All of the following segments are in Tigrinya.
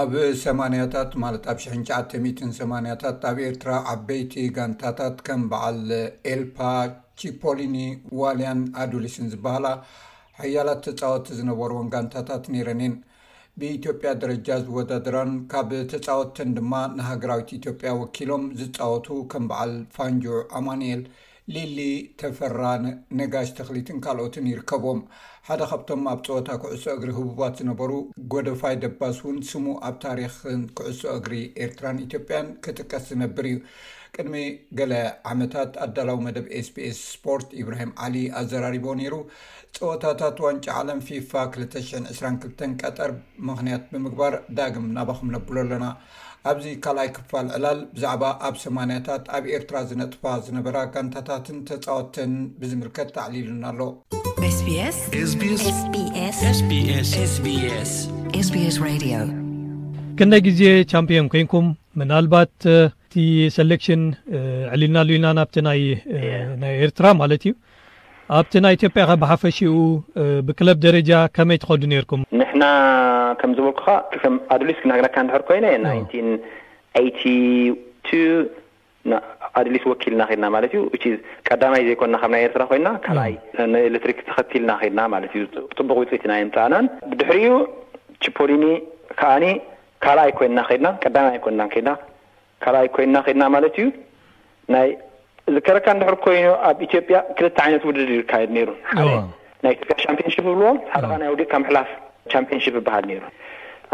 ኣብ ሰማንያታት ማለት ኣብ ሽሕን ትሽዓተ ሚእትን ሰማንያታት ኣብ ኤርትራ ዓበይቲ ጋንታታት ከም በዓል ኤልፓ፣ ቺፖሊኒ፣ ዋልያን ኣዱሊስን ዝበሃላ ሓያላት ተጻወትቲ ዝነበርወን ጋንታታት ነይረን እየን። ብኢትዮጵያ ደረጃ ዝወዳደራን ካብ ተጻወትተን ድማ ንሃገራዊት ኢትዮጵያ ወኪሎም ዝጻወቱ ከም በዓል ፋንጁዕ ኣማኑኤል ሊሊ ተፈራን ነጋሽ ተኽሊትን ካልኦትን ይርከብዎም። ሓደ ካብቶም ኣብ ፀወታ ኩዕሶ እግሪ ህቡባት ዝነበሩ ጎደፋይ ደባስ እውን ስሙ ኣብ ታሪኽ ኩዕሶ እግሪ ኤርትራን ኢትዮጵያን ክጥቀስ ዝነብር እዩ። ቅድሚ ገለ ዓመታት ኣዳላዊ መደብ ኤስቢኤስ ስፖርት ኢብራሂም ዓሊ ኣዘራሪብዎ ነይሩ። ፀወታታት ዋንጫ ዓለም ፊፋ ክልተ ሽሕን ዕስራን ክልተን ቀጠር ምኽንያት ብምግባር ዳግም ናባኹም ነብሎ ኣለና። ኣብዚ ካልኣይ ክፋል ዕላል ብዛዕባ ኣብ ሰማንያታት ኣብ ኤርትራ ዝነጥፋ ዝነበራ ጋንታታትን ተጻወትን ብዝምልከት ተዕሊሉና ኣሎ። ክንደይ ግዜ ቻምፒዮን ኮይንኩም ምናልባት እቲ ሰሌክሽን ዕሊልናሉ ኢና ናብቲ ናይ ኤርትራ ማለት እዩ ኣብቲ ናይ ኢትዮጵያኸ ብሓፈሽኡ ብክለብ ደረጃ ከመይ ትኸዱ ኔርኩም? ንሕና ከም ዝበልኩኻ ከም ኣዱሊስ ክነግረካ እንድሕር ኮይነ ናይንቲን ኤይቲ ቱ ንኣዱሊስ ወኪልና ከድና ማለት እዩ ዊች ኢዝ ቀዳማይ ዘይኮንና ካብ ናይ ኤርትራ ኮይንና ካልኣይ ንኤለትሪክ ተኸቲልና ከድና ማለት እዩ ጽቡቕ ውጽኢት ኢና የምጻእናን ብድሕሪኡ ቺፖሊኒ ከኣ ካልኣይ ኮይንና ከድና ቀዳማይ ኣይኮንናን ከድና ካልኣይ ኮይንና ከድና ማለት እዩ። ናይ ዝከረካ እንድሕር ኮይኑ ኣብ ኢትዮጵያ ክልተ ዓይነት ውድድር እዩ ዝካየድ ነይሩ። ሓደ እወ። ናይ ኢትዮጵያ ሻምፒዮንሺፕ ይብልዎ፣ ሓደ ከኣ ናይ ኣውዲቕካ ምሕላፍ ቻምፒዮንሺፕ ይበሃል ነይሩ።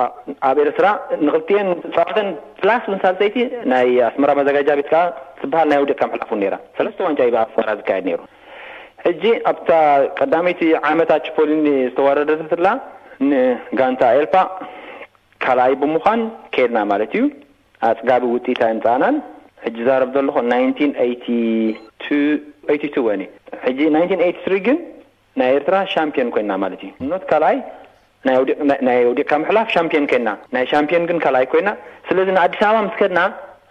ኣ- ኣብ ኤርትራ ንኽልቲኤን ተጻዊተን ፕላስ ውን ሳልሰይቲ ናይ ኣስመራ መዘጋጃ ቤት ከኣ ትበሃል ናይ ኣውዲቕካ ምሕላፍ ውን ነይራ። ሰለስተ ዋንጫ እዩ ኣብ ኣስመራ ዝካየድ ነይሩ። ሕጂ ኣብታ ቀዳመይቲ ዓመት ኣችፖሊኒ ዝተዋዳደረትላ ንጋንታ ኤልፓ ካልኣይ ብምዃን ከድና ማለት እዩ። ኣጽጋቢ ውጺኢት ኣይምጻእናን ሕጂ ዝዛረብ ዘለኹ ናይንቲን ኤይቲ ቱ ኤይቲ ቱ ወኒ ሕጂ ናይንቲን ኤይቲ ስሪ ግን ናይ ኤርትራ ሻምፕዮን ኮይና ማለት ኢዩ ኖት ካልኣይ ናይ ኣውዲቅ ናይ ኣውዲቅካ ምሕላፍ ሻምፕዮን ከይና ናይ ሻምፕዮን ግን ካልኣይ ኮይና ስለዚ ንኣዲስ ኣበባ ምስ ከድና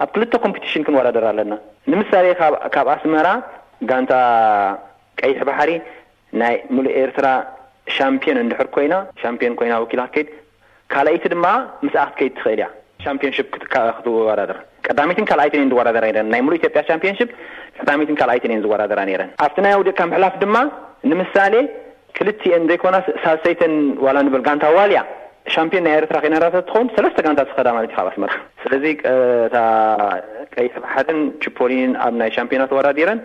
ኣብ ክልተ ኮምፒቲሽን ክንወዳደር ኣለና ንምሳሌ ካብ ኣስመራ ጋንታ ቀይሕ ባሕሪ ናይ ምሉእ ኤርትራ ሻምፕዮን እንድሕር ኮይና፣ ሻምፕዮን ኮይና ወኪላ ክትከይድ፣ ካልኣይቲ ድማ ምስኣ ክትከይድ ትኽእል እያ። ሻምፕዮንሽፕ ክትወዳደር ቀዳመይትን ካልኣይትን እየን ዝወዳደራ ነይረን። ናይ ምሉእ ኢትዮጵያ ሻምፕዮንሽፕ ቀዳመይትን ካልኣይትን እየን ዝወዳደራ ነይረን። ኣብቲ ናይ ኣውዲቕካ ምሕላፍ ድማ ንምሳሌ ክልቲኤን ዘይኮናስ ሳልሰይተን ዋላ ንበል ጋንታ ዋልያ ሻምፕዮን ናይ ኤርትራ ኮይና እንድሕር ተትኸውን ሰለስተ ጋንታ ዝኸዳ ማለት እዩ ካብ ኣስመራ። ስለዚ እታ ቀይሕ ባሕርን ችፖሊንን ኣብ ናይ ሻምፕዮና ተወዳዲረን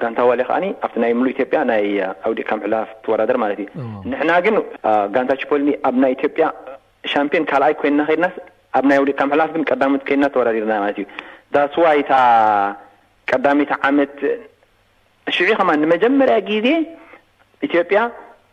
ጋንታ ዋልያ ከኣ ኣብቲ ናይ ምሉእ ኢትዮጵያ ናይ ዓውዲ እካ ምሕላፍ ክትወዳደር ማለት እዩ። ንሕና ግን ጋንታ ቺፖሊኒ ኣብ ናይ ኢትዮጵያ ሻምፒዮን ካልኣይ ኮይንና ከድናስ ኣብ ናይ ዓውዲ እካ ምሕላፍ ግን ቀዳሞት ኮይንና ተወዳዲርና ማለት እዩ። ዳትስ ዋይ እታ ቀዳመይቲ ዓመት ሽዑ ከማን ንመጀመርያ ግዜ ኢትዮጵያ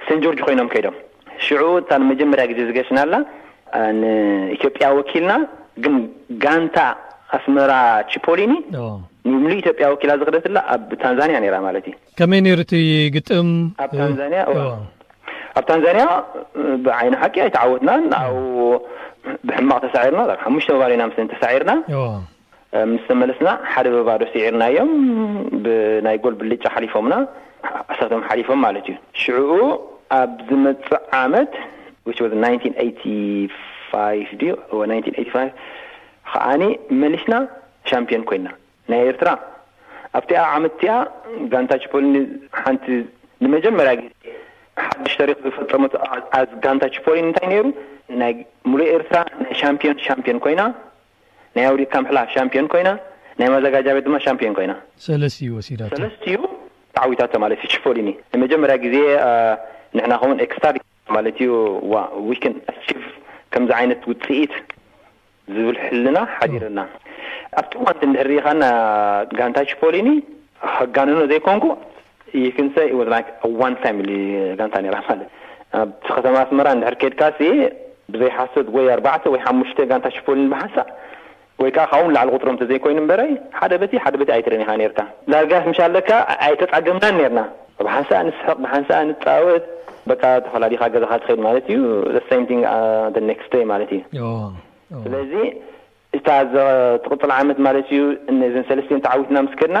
ሰን ጆርጅ ኮይኖም ከይዶም ሽዑ እታ ንመጀመርያ ግዜ ዝገጭናላ ንኢትዮጵያ ወኪልና ግን ጋንታ ኣስመራ ቺፖሊኒ ንምሉእ ኢትዮጵያ ወኪላ ዝኽደትላ ኣብ ታንዛንያ ነይራ ማለት እዩ። ከመይ ነይሩ እቲ ግጥም? ኣብ ታንዛንያ ኣብ ታንዛንያ ብዓይኒ ሓቂ ኣይተዓወትናን። ኣብኡ ብሕማቕ ተሳዒርና። ሓሙሽተ መባል ኢና ምስ ተሳዒርና። ምስ ተመለስና ሓደ በባዶ ስዒርናዮም ብናይ ጎል ብልጫ ሓሊፎምና ዓሰርቶም ሓሊፎም ማለት እዩ ሽዑኡ ኣብ ዝመጽእ ዓመት which was ናይንቲን ኤይቲ ፋይቭ ድዩ እወ ናይንቲን ኤይቲ ፋይቭ ኸኣኒ መሊስና ሻምፕዮን ኮይና ናይ ኤርትራ ኣብቲኣ ዓመት እቲኣ ጋንታ ቺፖሊኒ ሓንቲ ንመጀመርያ ግዜ ሓድሽ ታሪኽ ዝፈጸመቶ ኣዝ ጋንታ ቺፖሊኒ እንታይ ነይሩ ናይ ሙሉእ ኤርትራ ናይ ሻምፕዮን ሻምፕዮን ኮይና ናይ ኣውዲት ካምሕላ ሻምፒዮን ኮይና ናይ ማዘጋጃ ቤት ድማ ሻምፒዮን ኮይና። ሰለስቲኡ ወሲዳቶ። ሰለስቲኡ ተዓዊታቶ ማለት እዩ ቺፖሊኒ ንመጀመርያ ግዜ ንሕና ከውን ኤክስታሪ ማለት እዩ ዋእ ዊ ካን ኣቺቭ ከምዚ ዓይነት ውጽኢት ዝብል ሕልና ሓዲርና ኣብቲ እዋንቲ እንድሕር ርኢኻና ጋንታ ቺፖሊኒ ከጋንኖ ዘይኮንኩ እይ ክንሰ it was like a one family ጋንታ ነይራ ማለት ኣብቲ ከተማ ኣስመራ እንድሕር ኬድካሲ ብዘይ ሓሶት ወይ ኣርባዕተ ወይ ሓሙሽተ ጋንታ ሽፖሊን ብሓንሳእ ወይ ከኣ ካብኡ ንላዕሊ ቁጽሮም እንተዘይኮይኑ እምበረ ሓደ በቲ ሓደ በቲ ኣይትርእን ኢኻ ነርካ ዳርጋስ ምሽ ኣለካ ኣይተጻገምናን ነርና ብሓንሳእ ንስሕቅ ብሓንሳእ ንጻወት በቃ ተፈላሊኻ ገዛኻ ትኸይድ ማለት እዩ the same thing the next day ማለት እዩ ስለዚ እታ ትቕጽል ዓመት ማለት እዩ እነዘን ሰለስቲኤን ተዓዊትና ምስ ከድና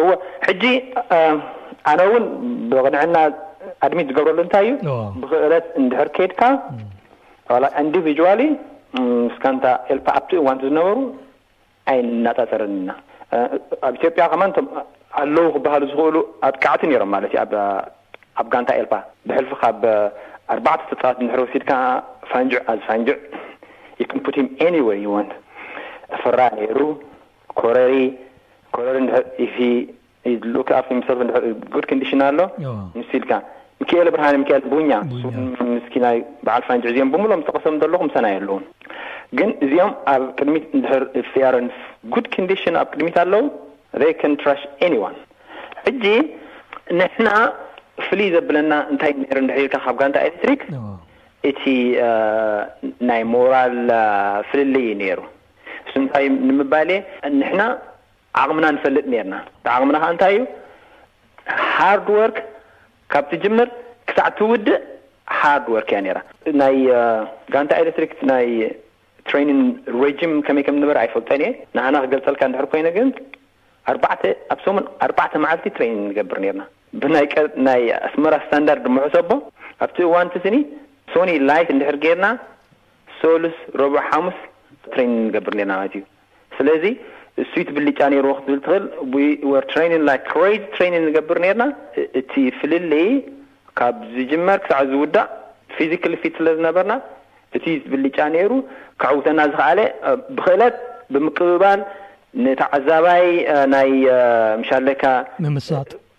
እወ ሕጂ ኣነ ውን ብቕንዕና ኣድሚት ዝገብረሉ እንታይ እዩ ብክእለት እንድሕር ከይድካ ዋላ ኢንዲቪጁዋሊ ምስ ጋንታ ኤልፓ ኣብቲ እዋን ዝነበሩ ኣይናጻጸርን ኢና ኣብ ኢትዮጵያ ከማን እቶም ኣለዉ ክበሃሉ ዝኽእሉ ኣጥቃዕቲ ነይሮም ማለት እዩ ኣብ ኣብ ጋንታ ኤልፓ ብሕልፊ ካብ ኣርባዕተ ተጻዋት እንድሕር ወሲድካ ፋንጅዕ ኣዝ ፋንጅዕ you can put him anywhere you want ተፈራ ነይሩ ኮረሪ ኮረሪ እንድሕር ኢፊ ሉክ ኣፍተር ሂምሰልፍ እንድሕር ጉድ ኮንዲሽን ኣሎ ንሱ ኢልካ ሚኪኤለ ብርሃነ ሚካኤል ቡኛ ምስኪ ናይ በዓል ፋንጅ እዚኦም ብምሎም ዝጠቐሶም ዘለኹ ምሳና የለውን ግን እዚኦም ኣብ ቅድሚት እንድሕር ኢፍ ዘይ ኣር ኢንስ ጉድ ኮንዲሽን ኣብ ቅድሚት ኣለው ዘይ ከን ትራሽ ኤኒዋን ሕጂ ንሕና ፍልይ ዘብለና እንታይ እዩ ነይሩ እንድሕር ኢልካ ካብ ጋንታ ኤሌክትሪክ እቲ ናይ ሞራል ፍልልይ እዩ ነይሩ እንታይ ንምባል እየ ንሕና ዓቕምና ንፈልጥ ኔርና እቲ ዓቕምና ከኣ እንታይ እዩ hard work ካብ ትጅምር ክሳዕ ትውድእ hard work እያ ኔራ። ናይ ጋንታ ኤለትሪክ ናይ ትረይኒን ረጂም ከመይ ከም ዝነበረ ኣይፈልጦን እየ ንዓና ክገልጸልካ እንድሕር ኮይነ ግን ኣርባዕተ ኣብ ሰሙን ኣርባዕተ መዓልቲ ትረይኒን ንገብር ኔርና ብናይ ቀር ናይ ኣስመራ ስታንዳርድ ምሕሰቦ ኣብቲ እዋንቲ ስኒ ሶኒ ላይት እንድሕር ጌርና ሰሉስ ረቡዕ ሓሙስ ትሬኒን ንገብር ኔርና ማለት እዩ ስለዚ ስዊት ብልጫ ኔርዎ ክትብል ትኽእል we were training like crazy ትሬኒን ንገብር ኔርና እቲ ፍልልይ ካብ ዝጅመር ክሳዕ ዝውዳእ ፊዚክሊ ፊት ስለ ዝነበርና እቲ ብልጫ ኔሩ ከዕውተና ዝኸኣለ ብኽእለት ብምቅብባል ንተዓዛባይ ናይ ምሻለካ ምምሳጥ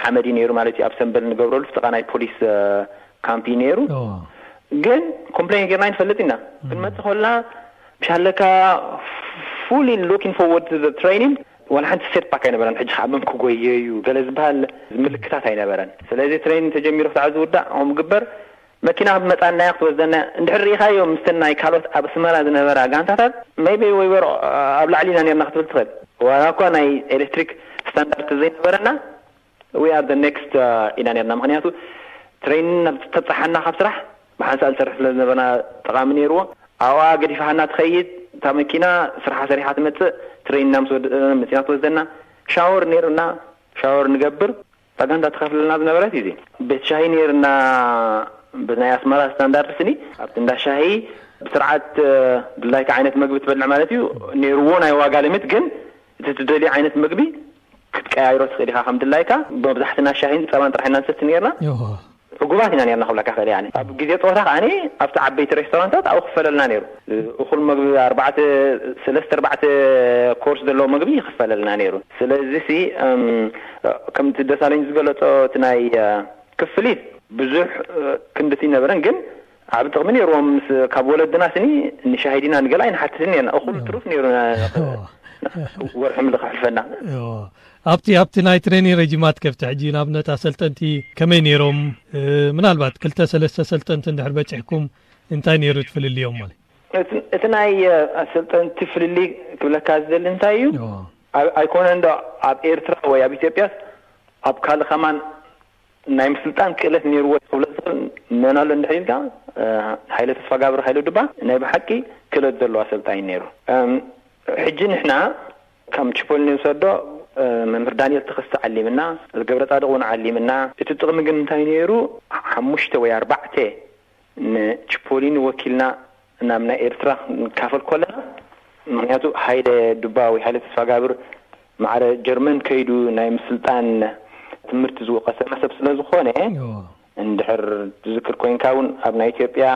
ሓመድ እዩ ነይሩ ማለት እዩ ኣብ ሰምበል ንገብረሉ ፍጥቓ ናይ ፖሊስ ካምፕ እዩ ነይሩ ግን ኮምፕሌን ጌርና ኣይንፈልጥ ኢና ክንመፅእ ከሎና ምሻለካ ፉሊ ሉኪን ፎርወርድ ቱ ዘ ትሬኒንግ ዋላ ሓንቲ ሴት ባክ ኣይነበረን ሕጂ ከዓ መን ክጎየዩ ገለ ዝበሃል ምልክታት ኣይነበረን ስለዚ ትሬኒንግ ተጀሚሩ ክሳዕ ዝውዳእ ከምኡ ግበር መኪና መጻናያ ክትወስደና እንድሕር ርኢኻዮ ምስተን ናይ ካልኦት ኣብ ኣስመራ ዝነበራ ጋንታታት maybe we were ኣብ ላዕሊ ኢና ኔርና ክትብል ትኽእል ዋላኳ ናይ ኤለትሪክ ስታንዳርድ ተዘይነበረና we are the next ኢና ኔርና ምኽንያቱ ትረይን ናብ ዝተብጻሓና ካብ ስራሕ ብሓንሳእ ንሰርሕ ስለ ዝነበርና ጠቓሚ ኔርዎ ኣብኣ ገዲፋሃና ትኸይድ እታ መኪና ስርሓ ሰሪሓ ትመጽእ ትረይንና ምስ ወድእና መጺና ትወስደና ሻወር ኔሩና ሻወር ንገብር ፕሮፓጋንዳ ትኸፍለልና ዝነበረት ኢዚ ቤት ሻሂ ኔርና ብናይ ኣስመራ ስታንዳርድ ስኒ ኣብቲ እንዳ ሻሂ ብስርዓት ድላይካ ዓይነት መግቢ ትበልዕ ማለት ኢዩ ኔርዎ ናይ ዋጋ ሊሚት ግን እቲ ትደልዮ ዓይነት መግቢ ክትቀያይሮ ትኽእል ኢኻ ከም ድላይካ መብዛሕትና ሻሂን ጸባን ጥራሕ ኢና ንሰቲ ኔርና። ዮህ ዕጉባት ኢና ኔርና ክብለካ እኽእል እየ። ኣብ ግዜ ጸወታ ከኣ ኣብቲ ዓበይቲ ሬስቶራንታት ኣብኡ ክፈለልና ነይሩ። እኹል መግቢ ኣርባዕተ ሰለስተ ኣርባዕተ ኮርስ ዘለዎ መግቢ ይኽፈለልና ነይሩ። ስለዚሲ ከምቲ ደሳለኝ ዝገለጾ እቲ ናይ ክፍሊት ብዙሕ ክንድቲ ኣይነበረን ግን ዓቢ ጥቅሚ ኔርዎም ምስ ካብ ወለድና ስኒ ንሻሂዲና ንገለ ኣይንሓትትን ኔርና እኹል ትሩፍ ኔሩ ወርሒ ምሉ ክሕልፈና ኣብቲ ኣብቲ ናይ ትሬኒን ረጂማት ከብቲ ሕጂ ንኣብነት ኣሰልጠንቲ ከመይ ኔሮም ምናልባት ክልተ ሰለስተ ኣሰልጠንቲ እንድሕር በጺሕኩም እንታይ ኔሩ እቲ ፍልልዮም ማለት እቲ ናይ ኣሰልጠንቲ ፍልልይ ክብለካ ዝደሊ እንታይ እዩ ኣይኮነን ዶ ኣብ ኤርትራ ወይ ኣብ ኢትዮጵያስ ኣብ ካልእ ከማን ናይ ምስልጣን ክእለት ኔርዎ ክትብሎ ትኽእል መን ኣሎ እንድሕር ኢልካ ሃይለ ተስፋጋብር ሃይለ ዱባ ናይ ብሓቂ ክእለት ዘለዎ ኣሰልጣኝ ኔሩ ሕጂ ንሕና ከም ቺፖሊ ንውሰዶ መምህር ዳኒኤል ተኸስተ ዓሊምና ገብረጻድቕ ውን ዓሊምና እቲ ጥቕሚ ግን እንታይ ኔሩ ሓሙሽተ ወይ ኣርባዕተ ንችፖሊኒ ወኪልና ናብ ናይ ኤርትራ ክንካፈል ኮለና ምክንያቱ ሃይለ ዱባ ወይ ሃይለ ተስፋጋብር ማዕረ ጀርመን ከይዱ ናይ ምስልጣን ትምርቲ ዝወቀሰና ሰብ ስለ ዝኮነ እንድሕር ትዝክር ኮይንካ ውን ኣብ ናይ ኢትዮጵያ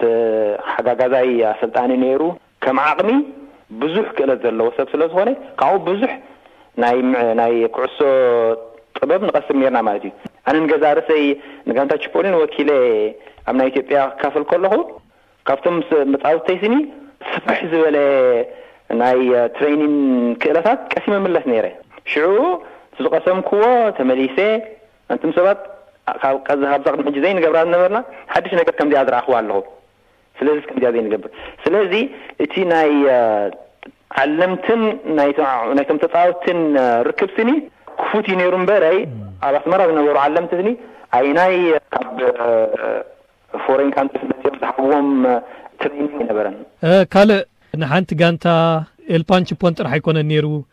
ተሓጋጋዛይ ኣሰልጣኒ ነይሩ ከም ዓቕሚ ብዙሕ ክእለት ዘለዎ ሰብ ስለ ዝኾነ ካብኡ ብዙሕ ናይ ናይ ኩዕሶ ጥበብ ንቐስም ኔርና ማለት እዩ። ኣነ ንገዛእ ርእሰይ ንጋንታ ቺፖሊን ወኪለ ኣብ ናይ ኢትዮጵያ ክካፈል ከለኹ ካብቶም መጻውትተይ ስኒ ስፍሕ ዝበለ ናይ ትረይኒን ክእለታት ቀሲመ እምለስ ኔረ። ሽዑ እቲ ዝቐሰምክዎ ተመሊሰ ኣንቱም ሰባት ካብዛ ቅድሚ ሕጂ ዘይንገብራ ዝነበርና ሓድሽ ነገር ከምዚኣ ዝረኣኽዋ ኣለኹ። ስለዚ እስከ ከምዚኣ ዘይንገብር ስለዚ እቲ ናይ ዓለምትን ናይ ቶም ተጻወትትን ርክብ ስኒ ክፉት እዩ ነይሩ እምበር ኣብ ኣስመራ ዝነበሩ ዓለምቲ ስኒ ኣይናይ ካብ ፎሬን ካንትሪስ መጺኦም ዝሃብዎም ትሬኒንግ ኣይነበረን። ካልእ ንሓንቲ ጋንታ ኤልፓን ችፖን ጥራሕ ኣይኮነን ነይሩ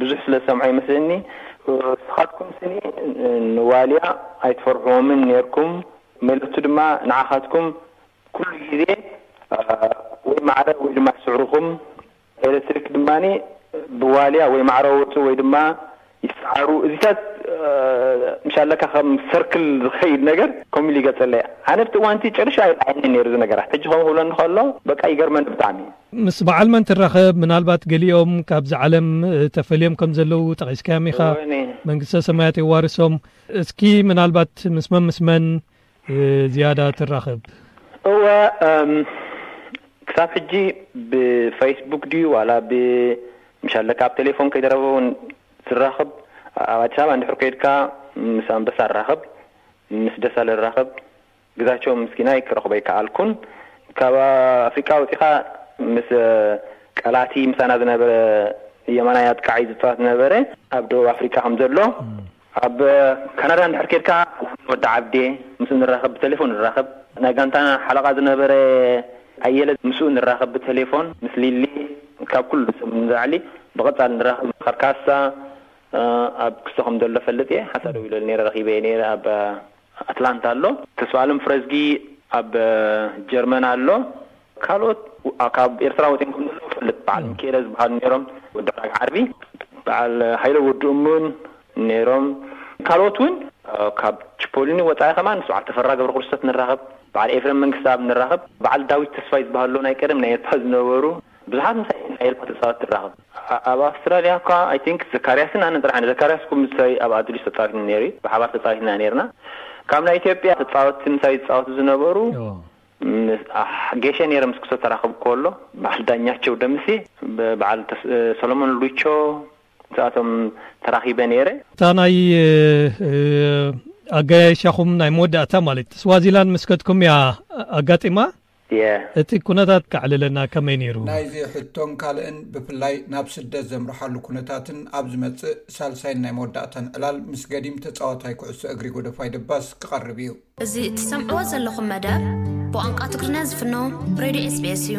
ብዙሕ ስለ ዝሰምዖ ይመስለኒ ንስኻትኩም ስኒ ንዋልያ ኣይትፈርሕዎምን ኔርኩም መለቱ ድማ ንዓኻትኩም ኩሉ ግዜ ወይ ማዕረ ወይ ድማ ስዕሩኹም ኤለትሪክ ድማ ብዋልያ ወይ ማዕረ ወጹ ወይ ድማ ይስዓሩ እዚታት ምሽ ኣለካ ከም ሰርክል ዝኸይድ ነገር ከምኡ ኢሉ ይገልጸለይ ኣነ ኣብቲ እዋንቲ ጨሪሹ ኣይረኣየንን ኔሩ እዚ ነገራት ሕጂ ከምኡ ክብለኒ ከሎ በቃ ይገርመኒ ብጣዕሚ። ምስ በዓል መን ትራኸብ? ምናልባት ገሊኦም ካብዛ ዓለም ተፈልዮም ከም ዘለዉ ጠቒስካዮም ኢኻ። መንግስተ ሰማያት የዋርሶም። እስኪ ምናልባት ምስ መን ምስ መን ዝያዳ ትራኸብ? እወ፣ ክሳብ ሕጂ ብፈይስቡክ ድዩ ዋላ ብ ምሻለካ ኣብ ቴሌፎን ከይደረበ እውን ዝራኸብ። ኣብ ኣዲስ ኣበባ እንድሕር ኬድካ ምስ ኣንበሳ እራኸብ፣ ምስ ደሳለ እራኸብ። ግዛቸው ምስኪናይ ክረኽቦ ኣይከኣልኩን ካብ ኣፍሪቃ ወጺኻ ምስ ቀላቲ ምሳና ዝነበረ የማናይ ኣጥቃዒ ዝጻወት ዝነበረ ኣብ ደቡብ ኣፍሪቃ ከም ዘሎ ኣብ ካናዳ እንድሕር ኬድካ ወዲ ዓብዴ ምስኡ ንራኸብ ብተሌፎን ንራኸብ ናይ ጋንታና ሓለቓ ዝነበረ ኣየለ ምስኡ ንራኸብ ብተሌፎን ምስ ሊሊ ካብ ኩሉ ሰብ ንላዕሊ ብቐጻሊ ንራኸብ ካርካሳ ኣብ ክሶ ከም ዘሎ እፈልጥ እየ ሓንሳእ ደዊለሉ ነይረ ረኺበዮ ነይረ ኣብ ኣትላንታ ኣሎ። ተስፋኣለም ፍረዝጊ ኣብ ጀርመን ኣሎ። ካልኦት ካብ ኤርትራ ወጺኦም ከም ዘለዉ እፈልጥ። በዓል ምኪኤለ ዝበሃሉ ነይሮም፣ ወዲ ዕራግ ዓርቢ። በዓል ሃይለ ወዲ እሙን ነይሮም። ካልኦት እውን ካብ ችፖሊኒ ወጻኢ ከማን ምስ በዓል ተፈራ ገብረክርስቶት ንራኸብ፣ በዓል ኤፍረም መንግስተኣብ ንራኸብ፣ በዓል ዳዊት ተስፋይ ዝበሃሉ ናይ ቀደም ናይ ኤርትራ ዝነበሩ። ብዙሓት ምሳይ ናይ ኤልፓ ተጻወቲ ትራኽብ ኣብ ኣውስትራልያ እኳ ኣይ ቲንክ ዘካርያስን ኣነን ጥራሕ ኢና ዘካርያስ እኮ ምሳይ ኣብ ኣዱሊስ ተጻዊትና ኔሩ እዩ ብሓባር ተጻዊትና ኔርና ካብ ናይ ኢትዮጵያ ተጻወቲ ምሳይ ዝጻወቱ ዝነበሩ ጌሸ ነይረ ምስ ክሶ ተራኽብ ኮሎ በዓል ዳኛቸው ደምሴ በዓል ሰሎሞን ሉቾ ምስኣቶም ተራኺበ ነይረ እታ ናይ ኣጋያይሻኹም ናይ መወዳእታ ማለት ስዋዚላንድ ምስ ከድኩም እያ ኣጋጢማ እየ። እቲ ኩነታት ከዕልለና ከመይ ነይሩ? ናይዚ ሕቶን ካልእን ብፍላይ ናብ ስደት ዘምርሓሉ ኩነታትን ኣብ ዝመጽእ ሳልሳይን ናይ መወዳእታን ዕላል ምስ ገዲም ተጻዋታይ ኩዕሶ እግሪ ጎደፋይ ደባስ ክቐርብ እዩ። እዚ እትሰምዕዎ ዘለኹም መደብ ብቋንቋ ትግርኛ ዝፍኖ ሬድዮ ኤስቢኤስ እዩ።